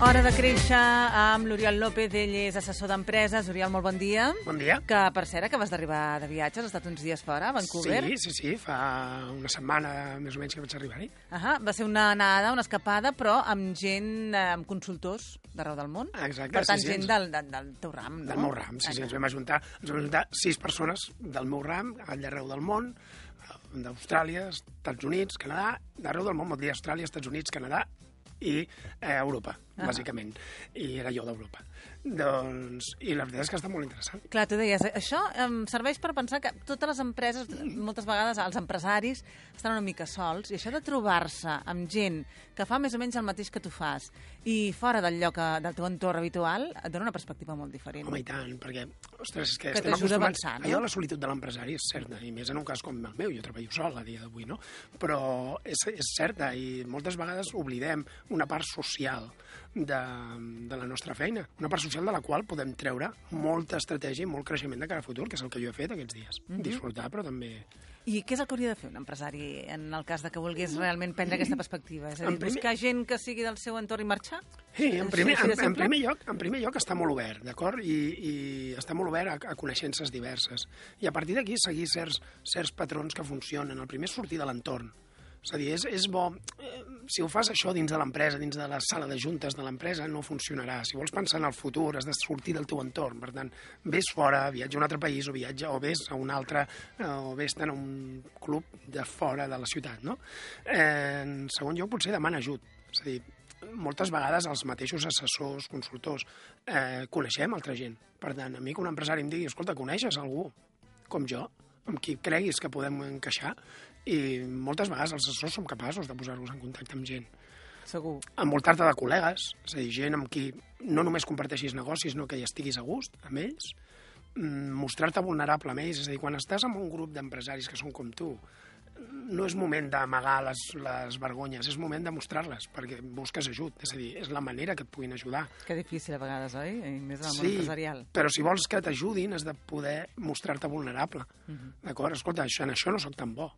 Hora de créixer amb l'Oriol López, ell és assessor d'empreses. Oriol, molt bon dia. Bon dia. Que, per cert, acabes d'arribar de viatge, has estat uns dies fora, a Vancouver. Sí, sí, sí, fa una setmana més o menys que vaig arribar-hi. Ahà, va ser una anada, una escapada, però amb gent, eh, amb consultors d'arreu del món. Exacte, Per tant, sí, sí, gent del, del, del teu ram, no? Del meu ram, sí, sí, ens vam ajuntar, ens vam ajuntar sis persones del meu ram, al d'arreu del món, eh, d'Austràlia, Estats Units, Canadà, d'arreu del món, vol dir Austràlia, Estats Units, Canadà i eh, Europa, Ah. bàsicament. I era jo d'Europa. Doncs, i la veritat és que està molt interessant. Clar, tu deies, això em serveix per pensar que totes les empreses, moltes vegades els empresaris, estan una mica sols, i això de trobar-se amb gent que fa més o menys el mateix que tu fas i fora del lloc, eh, del teu entorn habitual, et dona una perspectiva molt diferent. Home, i tant, perquè, ostres, és que, Que estem a acostumats... avançar, no? Allò de la solitud de l'empresari és certa, i més en un cas com el meu, jo treballo sol a dia d'avui, no? Però és, és certa, i moltes vegades oblidem una part social de, de la nostra feina, una part social de la qual podem treure molta estratègia i molt creixement de cara a futur, que és el que jo he fet aquests dies. Mhm. Disfrutar, però també... I què és el que hauria de fer un empresari en el cas de que volgués realment prendre aquesta perspectiva? És a dir, En primer- buscar gent que sigui del seu entorn i marxar? Sí, en primer, en, en, primer lloc, en primer lloc està molt obert, d'acord? I, I està molt obert a, a coneixences diverses. I a partir d'aquí seguir certs, certs patrons que funcionen. El primer és sortir de l'entorn. És a dir, és, és bo... Eh, si ho fas això dins de l'empresa, dins de la sala de juntes de l'empresa, no funcionarà. Si vols pensar en el futur, has de sortir del teu entorn. Per tant, vés fora, viatja a un altre país o viatja o vés a un altre, eh, o vés a un club de fora de la ciutat, no? En segon lloc, potser demana ajut. És a dir, moltes vegades els mateixos assessors, consultors, eh, coneixem altra gent. Per tant, a mi que un empresari em digui, escolta, coneixes algú com jo, amb qui creguis que podem encaixar, i moltes vegades els assessors som capaços de posar-vos en contacte amb gent. Segur. Envoltar-te de col·legues, és a dir, gent amb qui no només comparteixis negocis, sinó que hi estiguis a gust amb ells, mm, mostrar-te vulnerable amb ells, és a dir, quan estàs amb un grup d'empresaris que són com tu, no és moment d'amagar les, les vergonyes, és moment de mostrar-les, perquè busques ajut, és a dir, és la manera que et puguin ajudar. Que difícil a vegades, oi? I més en el món empresarial. però si vols que t'ajudin has de poder mostrar-te vulnerable. Mhm. D'acord? Escolta, això, en això no sóc tan bo.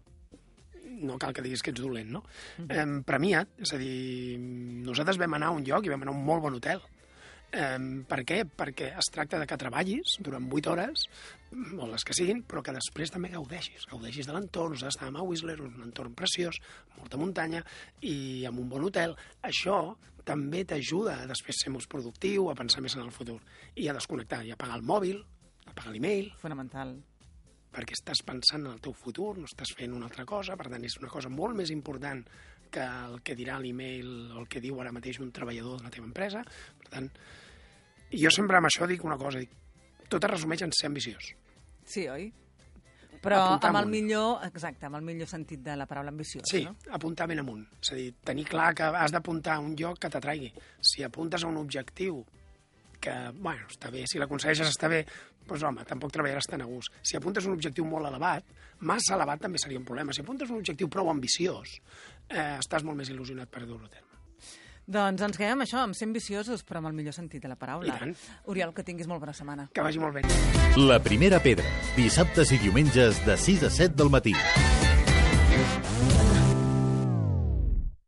No cal que diguis que ets dolent, no? em, premia't, és a dir, nosaltres vam anar a un lloc i vam anar a un molt bon hotel. Um, per què? Perquè es tracta de que treballis durant 8 hores, o les que siguin, però que després també gaudeixis. Gaudeixis de l'entorn, nosaltres estàvem a Whistler, un entorn preciós, molta muntanya, i amb un bon hotel. Això també t'ajuda a després ser més productiu, a pensar més en el futur, i a desconnectar, i a pagar el mòbil, a pagar l'email, Fonamental. Perquè estàs pensant en el teu futur, no estàs fent una altra cosa, per tant és una cosa molt més important que el que dirà l'email o el que diu ara mateix un treballador de la teva empresa. Per tant, jo sempre amb això dic una cosa, dic, tot es resumeix en ser ambiciós. Sí, oi? Però Apuntar amb el amunt. millor, exacte, amb el millor sentit de la paraula ambiciós, Sí, no? apuntar ben amunt. És a dir, tenir clar que has d'apuntar a un lloc que t'atraigui. Si apuntes a un objectiu que, bueno, està bé, si l'aconsegueixes està bé, doncs home, tampoc treballaràs tan a gust. Si apuntes un objectiu molt elevat, massa elevat també seria un problema. Si apuntes un objectiu prou ambiciós, eh, estàs molt més il·lusionat per dur-lo a terme. Doncs ens quedem això, amb ser ambiciosos, però amb el millor sentit de la paraula. I tant. Oriol, que tinguis molt bona setmana. Que vagi molt bé. La primera pedra, dissabtes i diumenges de 6 a 7 del matí.